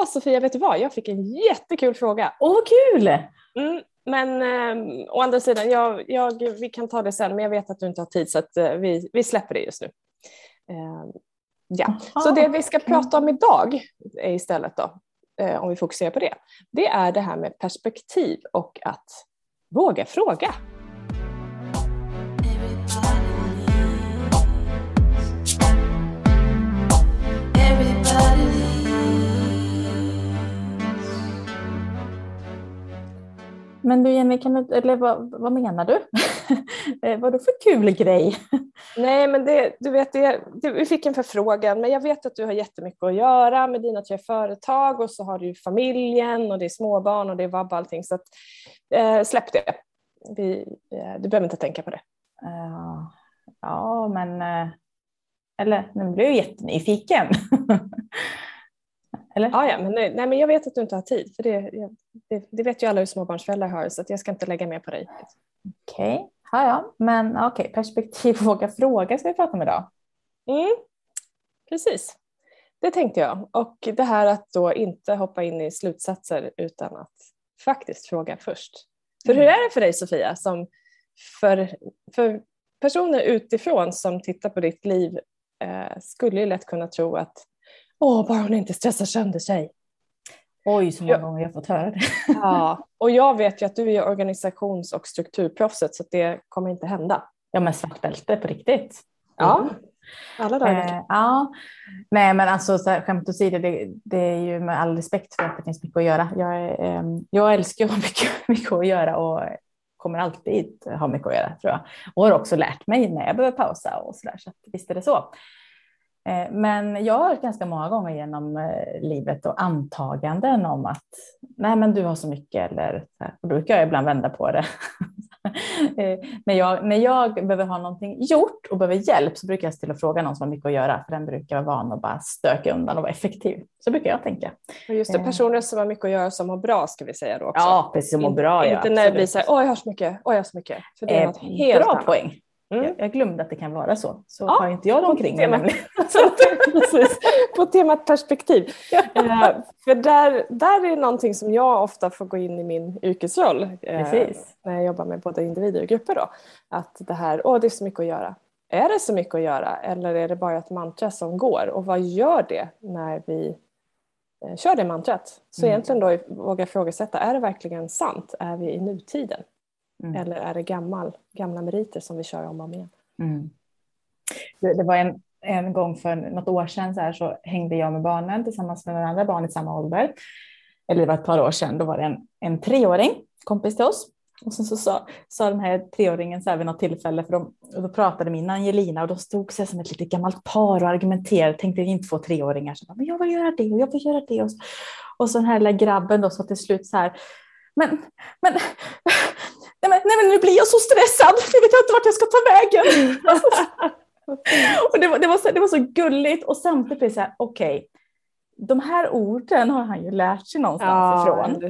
Åh Sofia, vet du vad? Jag fick en jättekul fråga. Åh, vad kul! Mm, men eh, å andra sidan, jag, jag, vi kan ta det sen, men jag vet att du inte har tid så att, eh, vi, vi släpper det just nu. Eh, ja, Aha, så det vi ska prata om idag är istället då, eh, om vi fokuserar på det, det är det här med perspektiv och att våga fråga. Men du Jenny, kan du, eller vad, vad menar du? Eh, vad för kul grej? Nej, men det, du vet, det, det, vi fick en förfrågan, men jag vet att du har jättemycket att göra med dina tre företag och så har du familjen och det är småbarn och det är vab och allting. Så att, eh, släpp det. Vi, eh, du behöver inte tänka på det. Uh, ja, men... eh, Eller, nu blir jag jättenyfiken. eller? Ja, ja, men, nej, nej, men jag vet att du inte har tid. För det, det, det vet ju alla hur småbarnsföräldrar har så jag ska inte lägga mer på dig. Okej, ja, ja. Men okej, perspektiv och våga fråga ska vi prata om idag. Mm, precis, det tänkte jag. Och det här att då inte hoppa in i slutsatser utan att faktiskt fråga först. För hur är det för dig Sofia, som för, för personer utifrån som tittar på ditt liv eh, skulle ju lätt kunna tro att åh, bara hon inte stressar sönder sig. Oj, så många Ja. gånger jag fått höra det. Ja, och jag vet ju att du är organisations och strukturproffset så det kommer inte hända. Ja, men svart bälte på riktigt. Ja, alla dagar. Eh, ja, nej men alltså så här, skämt åsido, det, det är ju med all respekt för att det finns mycket att göra. Jag, eh, jag älskar att ha mycket, mycket att göra och kommer alltid ha mycket att göra tror jag. Och har också lärt mig när jag behöver pausa och så där, så att, visst är det så. Eh, men jag har hört ganska många gånger genom eh, livet och antaganden om att nej men du har så mycket eller så här, och då brukar jag ibland vända på det. Eh, när, jag, när jag behöver ha någonting gjort och behöver hjälp så brukar jag ställa och fråga någon som har mycket att göra för den brukar vara van att bara stöka undan och vara effektiv. Så brukar jag tänka. Och just det, personer som har mycket att göra som mår bra ska vi säga då också. Ja, precis som mår bra. ja, Inte när det blir så här, åh jag har så mycket, åh jag har så mycket. För det är Eh, något helt bra annat. poäng. Mm. Jag, jag glömde att det kan vara så. Så Ja, har inte jag det omkring mig. på temat perspektiv. Ja. Eh, för där, där är någonting som jag ofta får gå in i min yrkesroll eh, när jag jobbar med både individer och grupper. Då. Att det här, åh det är så mycket att göra. Är det så mycket att göra eller är det bara ett mantra som går? Och vad gör det när vi eh, kör det mantrat? Så Mm. egentligen då våga ifrågasätta, är det verkligen sant? Är vi i nutiden? Mm. Eller är det gammal, gamla meriter som vi kör om och om igen? Mm. Det, det var en, en gång för något år sedan så, här, så hängde jag med barnen tillsammans med några andra barn i samma ålder. Eller det var ett par år sedan. Då var det en, en treåring, kompis till oss. Och sen så sa, sa den här treåringen så här vid något tillfälle, för de, och då pratade min Angelina och då stod sig som ett litet gammalt par och argumenterade. Tänkte inte få treåringar. Så bara, men jag vill göra det och jag vill göra det. Och så, och så den här lilla grabben då sa till slut så här. Men, men, nej men, nej men nu blir jag så stressad. Jag vet inte vart jag ska ta vägen. och det, var, det, var så, det var så gulligt och samtidigt så här, okej, de här orden har han ju lärt sig någonstans ifrån.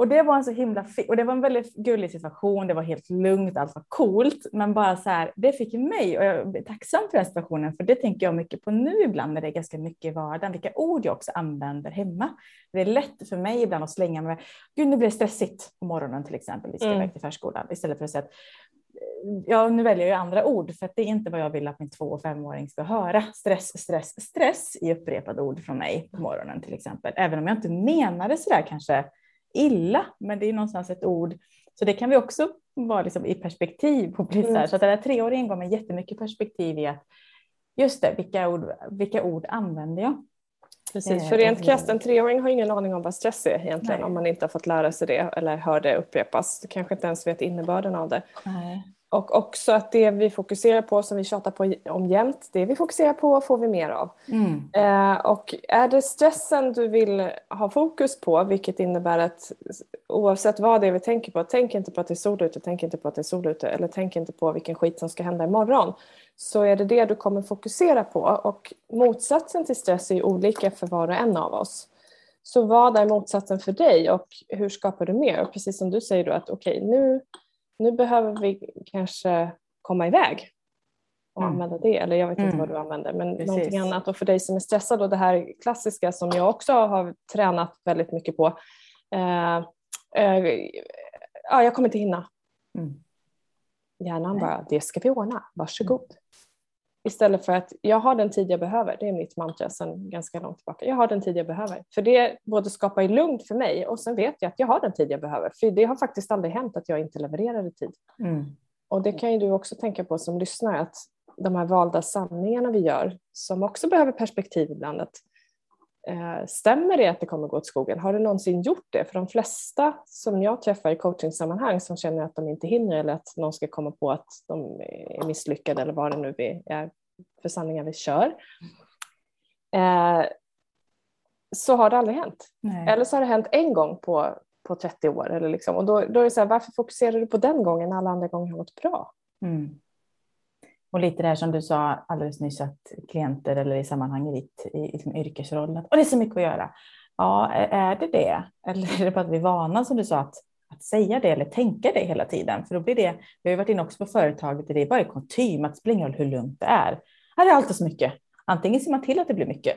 Och det var en så himla och det var en väldigt gullig situation. Det var helt lugnt, allt var coolt, men bara så här, det fick mig och jag är tacksam för den situationen, för det tänker jag mycket på nu ibland när det är ganska mycket i vardagen, vilka ord jag också använder hemma. Det är lätt för mig ibland att slänga mig, gud nu blir det stressigt på morgonen till exempel, vi ska Mm. iväg till förskolan, istället för att säga att Ja, nu väljer jag andra ord för att det är inte vad jag vill att min två och femåring ska höra. Stress, stress, stress i upprepade ord från mig på morgonen till exempel. Även om jag inte menar det sådär kanske illa, men det är någonstans ett ord. Så det kan vi också vara liksom i perspektiv på. Precis Mm. Så att den här treåringen gav mig jättemycket perspektiv i att just det, vilka ord, vilka ord använder jag? Precis, Eh, för rent krasst, en treåring har ingen aning om vad stress är egentligen Nej. om man inte har fått lära sig det eller hör det upprepas. Du kanske inte ens vet innebörden av det. Nej. Och också att det vi fokuserar på, som vi tjatar på om jämt, det vi fokuserar på får vi mer av. Mm. Eh, och är det stressen du vill ha fokus på, vilket innebär att oavsett vad det är vi tänker på, tänk inte på att det är sol ute, tänk inte på att det är sol ute eller tänk inte på vilken skit som ska hända imorgon. Så är det det du kommer fokusera på och motsatsen till stress är ju olika för var och en av oss. Så vad är motsatsen för dig och hur skapar du mer? Och precis som du säger då att okej, nu, nu behöver vi kanske komma iväg. och Mm. använda det. Eller jag vet inte Mm. vad du använder, men Precis. någonting annat. Och för dig som är stressad och det här klassiska som jag också har tränat väldigt mycket på. Eh, eh, ja, jag kommer inte hinna. Mm. Hjärnan bara, det ska vi ordna, varsågod. Istället för att jag har den tid jag behöver, det är mitt mantra sedan ganska långt tillbaka. Jag har den tid jag behöver. För det både skapar lugn för mig och sen vet jag att jag har den tid jag behöver. För det har faktiskt aldrig hänt att jag inte levererar i tid. Mm. Och det kan ju du också tänka på som lyssnar att de här valda sanningarna vi gör som också behöver perspektiv ibland. Att, stämmer det att det kommer gå åt skogen? Har du någonsin gjort det? För de flesta som jag träffar i coachingsammanhang som känner att de inte hinner eller att någon ska komma på att de är misslyckade eller vad det nu är för sanningar vi kör. Eh, så har det aldrig hänt. Nej. Eller så har det hänt en gång på, på 30 år. Eller liksom. Och då, då är det så här, varför fokuserar du på den gången när alla andra gånger har gått bra? Mm. Och lite det här som du sa alldeles nyss att klienter eller i sammanhang i ditt i, i din yrkesroll, att "Åh, det är så mycket att göra. Ja, är det det? Eller är det bara att vi är vana som du sa att, att säga det eller tänka det hela tiden? För då blir det, vi har ju varit inne också på företaget, det är bara i kutym att det spelar ingen roll hur lugnt det är. Här är alltid så mycket. Antingen ser man till att det blir mycket,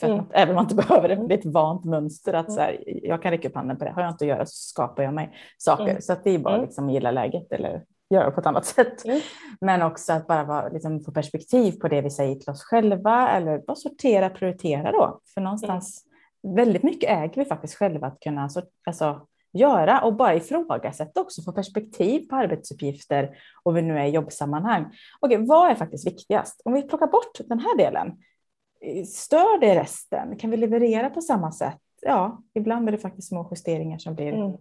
för att Mm. även om man inte behöver det, det är ett vant mönster att så här, jag kan räcka upp handen på det, har jag inte att göra så skapar jag mig saker. Mm. Så att det är bara Mm. liksom gilla läget eller göra på ett annat sätt. Mm. Men också att bara vara, liksom, få perspektiv på det vi säger till oss själva eller bara sortera, prioritera då. För någonstans, väldigt mycket äger vi faktiskt själva att kunna alltså, göra och bara ifrågasätta också, få perspektiv på arbetsuppgifter och vi nu är i jobbsammanhang. Okej, vad är faktiskt viktigast? Om vi plockar bort den här delen, eh, stör det resten? Kan vi leverera på samma sätt? Ja, ibland är det faktiskt små justeringar som blir Mm.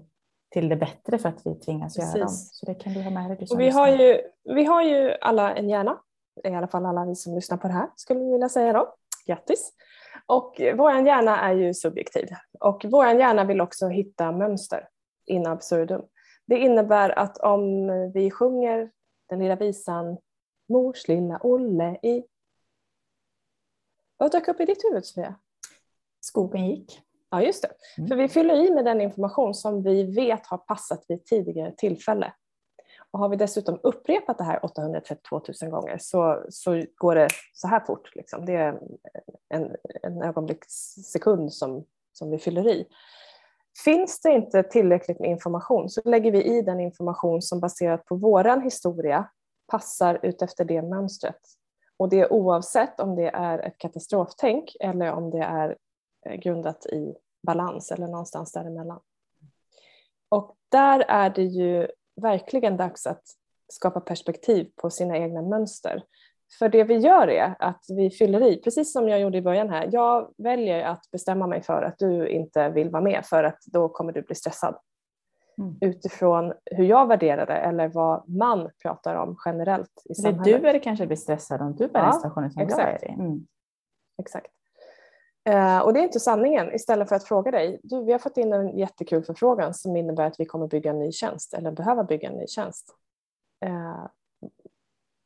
Till det bättre för att vi tvingas göra dem. Precis. Så det kan du ha med dig. Och vi, har ju, vi har ju alla en hjärna, i alla fall alla vi som lyssnar på det här skulle vi vilja säga då. Grattis! Och vår hjärna är ju subjektiv och vår hjärna vill också hitta mönster in absurdum. Det innebär att om vi sjunger den lilla visan Mors lilla Olle i... Vad dök upp i ditt huvud Sofia? Skogen gick. Ja, just det. Mm. För vi fyller i med den information som vi vet har passat vid tidigare tillfälle. Och har vi dessutom upprepat det här 832 000 gånger så, så går det så här fort. Liksom. Det är en, en ögonblickssekund som, som vi fyller i. Finns det inte tillräckligt med information så lägger vi i den information som baserat på våran historia passar utefter det mönstret. Och det är oavsett om det är ett katastroftänk eller om det är grundat i balans eller någonstans däremellan. Och där är det ju verkligen dags att skapa perspektiv på sina egna mönster. För det vi gör är att vi fyller i, precis som jag gjorde i början här. Jag väljer att bestämma mig för att du inte vill vara med för att då kommer du bli stressad. Mm. Utifrån hur jag värderar det eller vad man pratar om generellt i Det är samhället. du eller kanske blir stressad om du är den Ja, situationen som exakt. jag är i. Mm. Exakt. Eh, och det är inte sanningen. Istället för att fråga dig, du, vi har fått in en jättekul förfrågan som innebär att vi kommer bygga en ny tjänst eller behöva bygga en ny tjänst. Eh,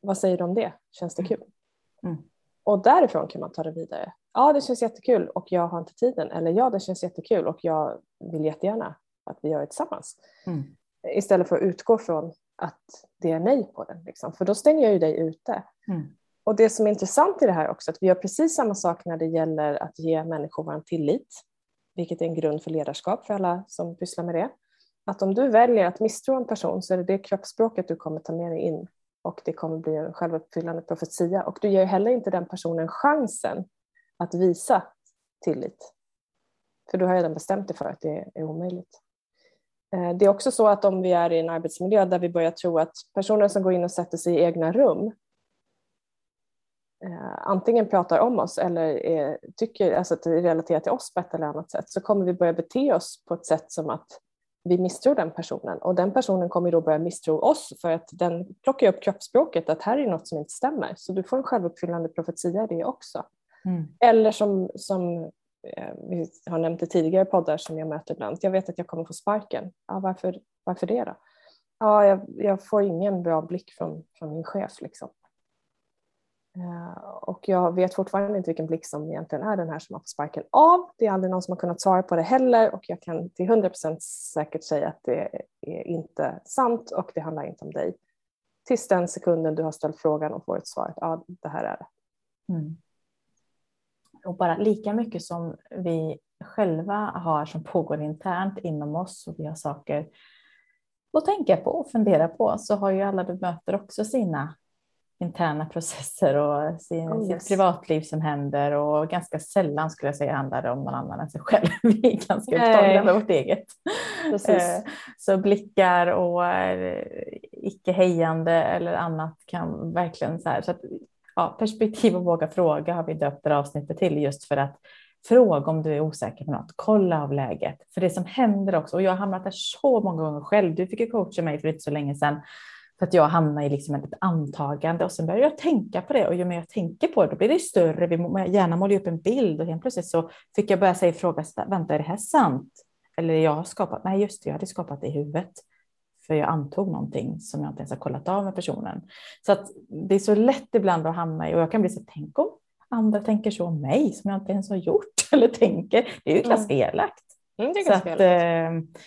vad säger du om det? Känns det kul? Mm. Och därifrån kan man ta det vidare. Ja, det känns jättekul och jag har inte tiden. Eller ja, det känns jättekul och jag vill jättegärna att vi gör det tillsammans. Mm. Istället för att utgå från att det är nej på den. Liksom. För då stänger jag ju dig ute. Mm. Och det som är intressant i det här också, att vi gör precis samma sak när det gäller att ge människor vår tillit, vilket är en grund för ledarskap för alla som pysslar med det. Att om du väljer att misstro en person så är det det kroppsspråket du kommer ta med dig in och det kommer bli en självuppfyllande profetia. Och du ger heller inte den personen chansen att visa tillit. För du har redan bestämt dig för att det är omöjligt. Eh, det är också så att om vi är i en arbetsmiljö där vi börjar tro att personer som går in och sätter sig i egna rum antingen pratar om oss eller är, tycker alltså att det är relaterat till oss på ett eller annat sätt så kommer vi börja bete oss på ett sätt som att vi misstror den personen och den personen kommer då börja misstro oss för att den plockar upp kroppsspråket att här är något som inte stämmer så du får en självuppfyllande profetia i det också. Mm. Eller som, som eh, vi har nämnt i tidigare poddar som jag möter ibland. Jag vet att jag kommer få sparken. Ja, varför, varför det då? Ja, jag, jag får ingen bra blick från, från min chef. Liksom. Eh, och jag vet fortfarande inte vilken blick som egentligen är den här som har fått sparken av. Det är aldrig någon som har kunnat svara på det heller och jag kan till 100% säkert säga att det är inte sant och det handlar inte om dig. tills den sekunden du har ställt frågan och får ett svar. Ja, det här är det. Mm. Och bara lika mycket som vi själva har som pågår internt inom oss och vi har saker att tänka på och fundera på så har ju alla du möter också sina interna processer och sin, oh, yes. sitt privatliv som händer och ganska sällan skulle jag säga handlar det om någon annan än sig själv. Vi är ganska upptagna med vårt eget. Eh, så blickar och icke hejande eller annat kan verkligen så här. Så att, ja, perspektiv och våga fråga har vi döpt det avsnittet till just för att fråga om du är osäker på något. Kolla av läget. För det som händer också, och jag har hamnat där så många gånger själv. Du fick ju coacha mig för inte så länge sedan för att jag hamnar i liksom ett antagande och sen börjar jag tänka på det och ju mer jag tänker på det, då blir det större. Vi gärna målar upp en bild och helt plötsligt så fick jag börja säga ifrågasätta, vänta är det här sant? Eller jag har skapat, nej just det, jag hade skapat det i huvudet. För jag antog någonting som jag inte ens har kollat av med personen. Så att det är så lätt ibland att hamna i, och jag kan bli så, tänk om andra tänker så om mig som jag inte ens har gjort eller tänker. Det är ju ganska mm. elakt. Mm, det, så att. Eh,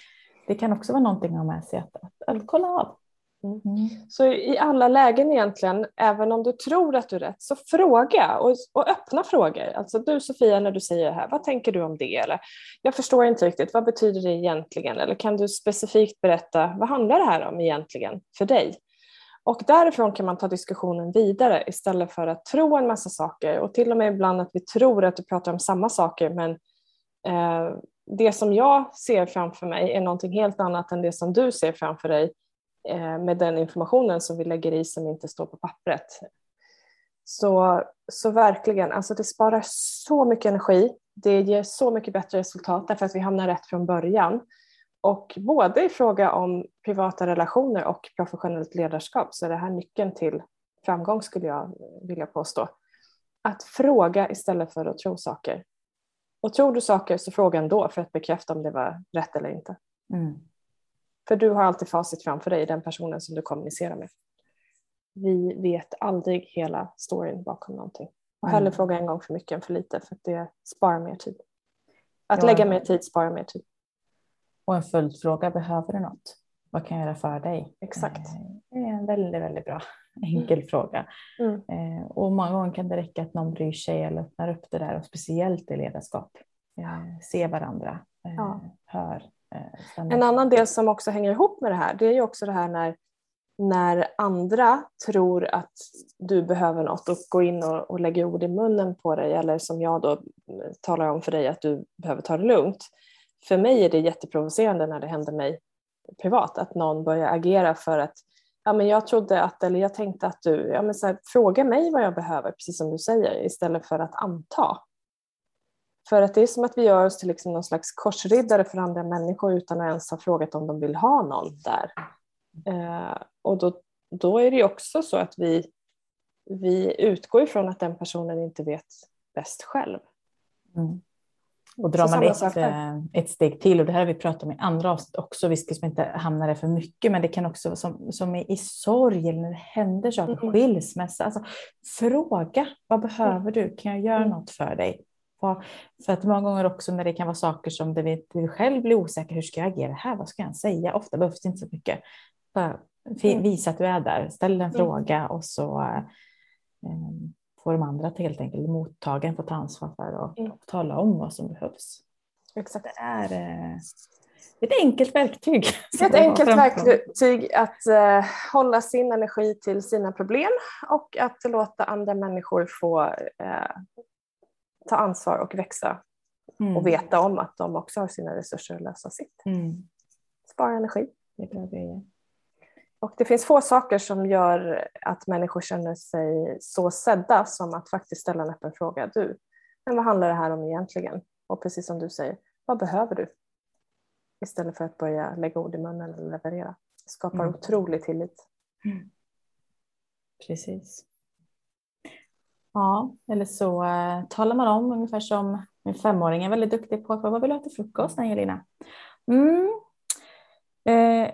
det kan också vara någonting att ha med sig att, att, att kolla av. Mm. Så i alla lägen egentligen, även om du tror att du är rätt, så fråga och, och, öppna frågor. Alltså du Sofia, när du säger det här, vad tänker du om det? Eller, jag förstår inte riktigt, vad betyder det egentligen? Eller kan du specifikt berätta, vad handlar det här om egentligen för dig? Och därifrån kan man ta diskussionen vidare istället för att tro en massa saker och till och med ibland att vi tror att du pratar om samma saker men eh, det som jag ser framför mig är någonting helt annat än det som du ser framför dig Eh, med den informationen som vi lägger i som inte står på pappret. Så, så verkligen, alltså det sparar så mycket energi. Det ger så mycket bättre resultat därför att vi hamnar rätt från början. Och både i fråga om privata relationer och professionellt ledarskap så är det här nyckeln till framgång skulle jag vilja påstå. Att fråga istället för att tro saker. Och tror du saker så fråga ändå för att bekräfta om det var rätt eller inte. Mm. För du har alltid facit framför dig, den personen som du kommunicerar med. Vi vet aldrig hela storyn bakom någonting. Och hellre mm. fråga en gång för mycket än för lite för att det sparar mer tid. Att ja. lägga mer tid sparar mer tid. Och en följdfråga, behöver du något? Vad kan jag göra för dig? Exakt. Eh, det är en väldigt, väldigt bra enkel mm. fråga. Mm. Eh, och många gånger kan det räcka att någon bryr sig eller öppnar upp det där och speciellt i ledarskap. Eh, se varandra, ja. hör Eh, en annan del som också hänger ihop med det här det är ju också det här när, när andra tror att du behöver något och går in och, och lägger ord i munnen på dig eller som jag då mm, talar om för dig att du behöver ta det lugnt. För mig är det jätteprovocerande när det händer mig privat att någon börjar agera för att ja, men jag trodde att, eller jag tänkte att du, ja, men så här, fråga mig vad jag behöver, precis som du säger, istället för att anta. För att det är som att vi gör oss till liksom någon slags korsriddare för andra människor utan att ens ha frågat om de vill ha någon där. Eh, och då, då är det också så att vi, vi utgår ifrån att den personen inte vet bäst själv. Mm. Och drar man ett, eh, ett steg till, och det här har vi pratat om i andra avsnitt också, vi ska inte hamna där för mycket, men det kan också som, som i sorg eller när det händer saker, mm. skilsmässa. Alltså, fråga, vad behöver du? Kan jag göra mm. något för dig? För att många gånger också när det kan vara saker som du, du själv blir osäker, hur ska jag agera här? Vad ska jag säga? Ofta behövs det inte så mycket. Bara mm. visa att du är där, ställ en mm. fråga och så um, får de andra helt enkelt, mottagaren få ta ansvar för och, mm. tala om vad som behövs. Exakt. Det är uh, ett enkelt verktyg. Ett enkelt verktyg att uh, hålla sin energi till sina problem och att låta andra människor få uh, ta ansvar och växa mm. och veta om att de också har sina resurser att lösa sitt. Mm. Spara energi. Det är bra grejer. Och det finns få saker som gör att människor känner sig så sedda som att faktiskt ställa en öppen fråga. Du, men vad handlar det här om egentligen? Och precis som du säger, vad behöver du? Istället för att börja lägga ord i munnen eller leverera. Det skapar mm. otrolig tillit. Mm. Precis. Ja, eller så uh, talar man om ungefär som min femåring är väldigt duktig på. Vad vill du ha till frukost Angelina? Mm. Eh,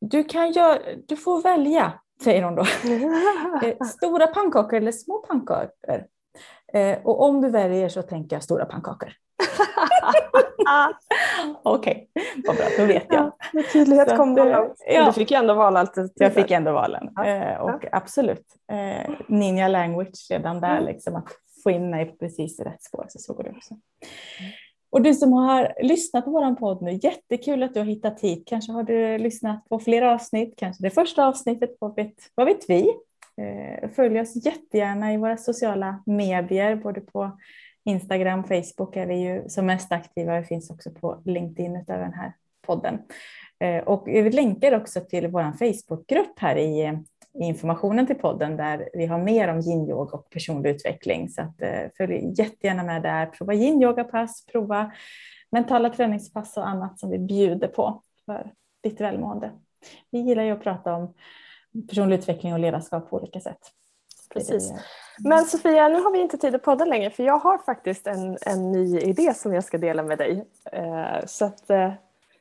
du, kan göra, du får välja, säger hon då. eh, stora pannkakor eller små pannkakor. Eh, och om du väljer så tänker jag stora pannkakor. Okej, okay. vad bra, då vet jag. Ja, med tydlighet kom det långt. Ja. Du fick ju ändå valalternativet. Jag fick ändå valen. Ja. Eh, och ja. absolut, eh, ninja language redan där, mm. liksom, att få in mig på precis rätt spår, så går det också. Och du som har lyssnat på vår podd nu, jättekul att du har hittat hit. Kanske har du lyssnat på flera avsnitt, kanske det första avsnittet, vad vet, vad vet vi? Eh, följ oss jättegärna i våra sociala medier, både på Instagram, Facebook är vi ju som mest aktiva. Vi finns också på LinkedIn utöver den här podden. Eh, och vi länkar också till vår Facebookgrupp här i informationen till podden där vi har mer om yin-yoga och personlig utveckling. Så att, eh, följ jättegärna med där. Prova yin-yoga-pass, prova mentala träningspass och annat som vi bjuder på för ditt välmående. Vi gillar ju att prata om personlig utveckling och ledarskap på olika sätt. Precis. Men Sofia, nu har vi inte tid att podda längre för jag har faktiskt en, en ny idé som jag ska dela med dig. Eh, så att, eh,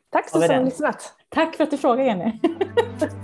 tack så mycket lyssnat. Tack för att du frågade Jenny.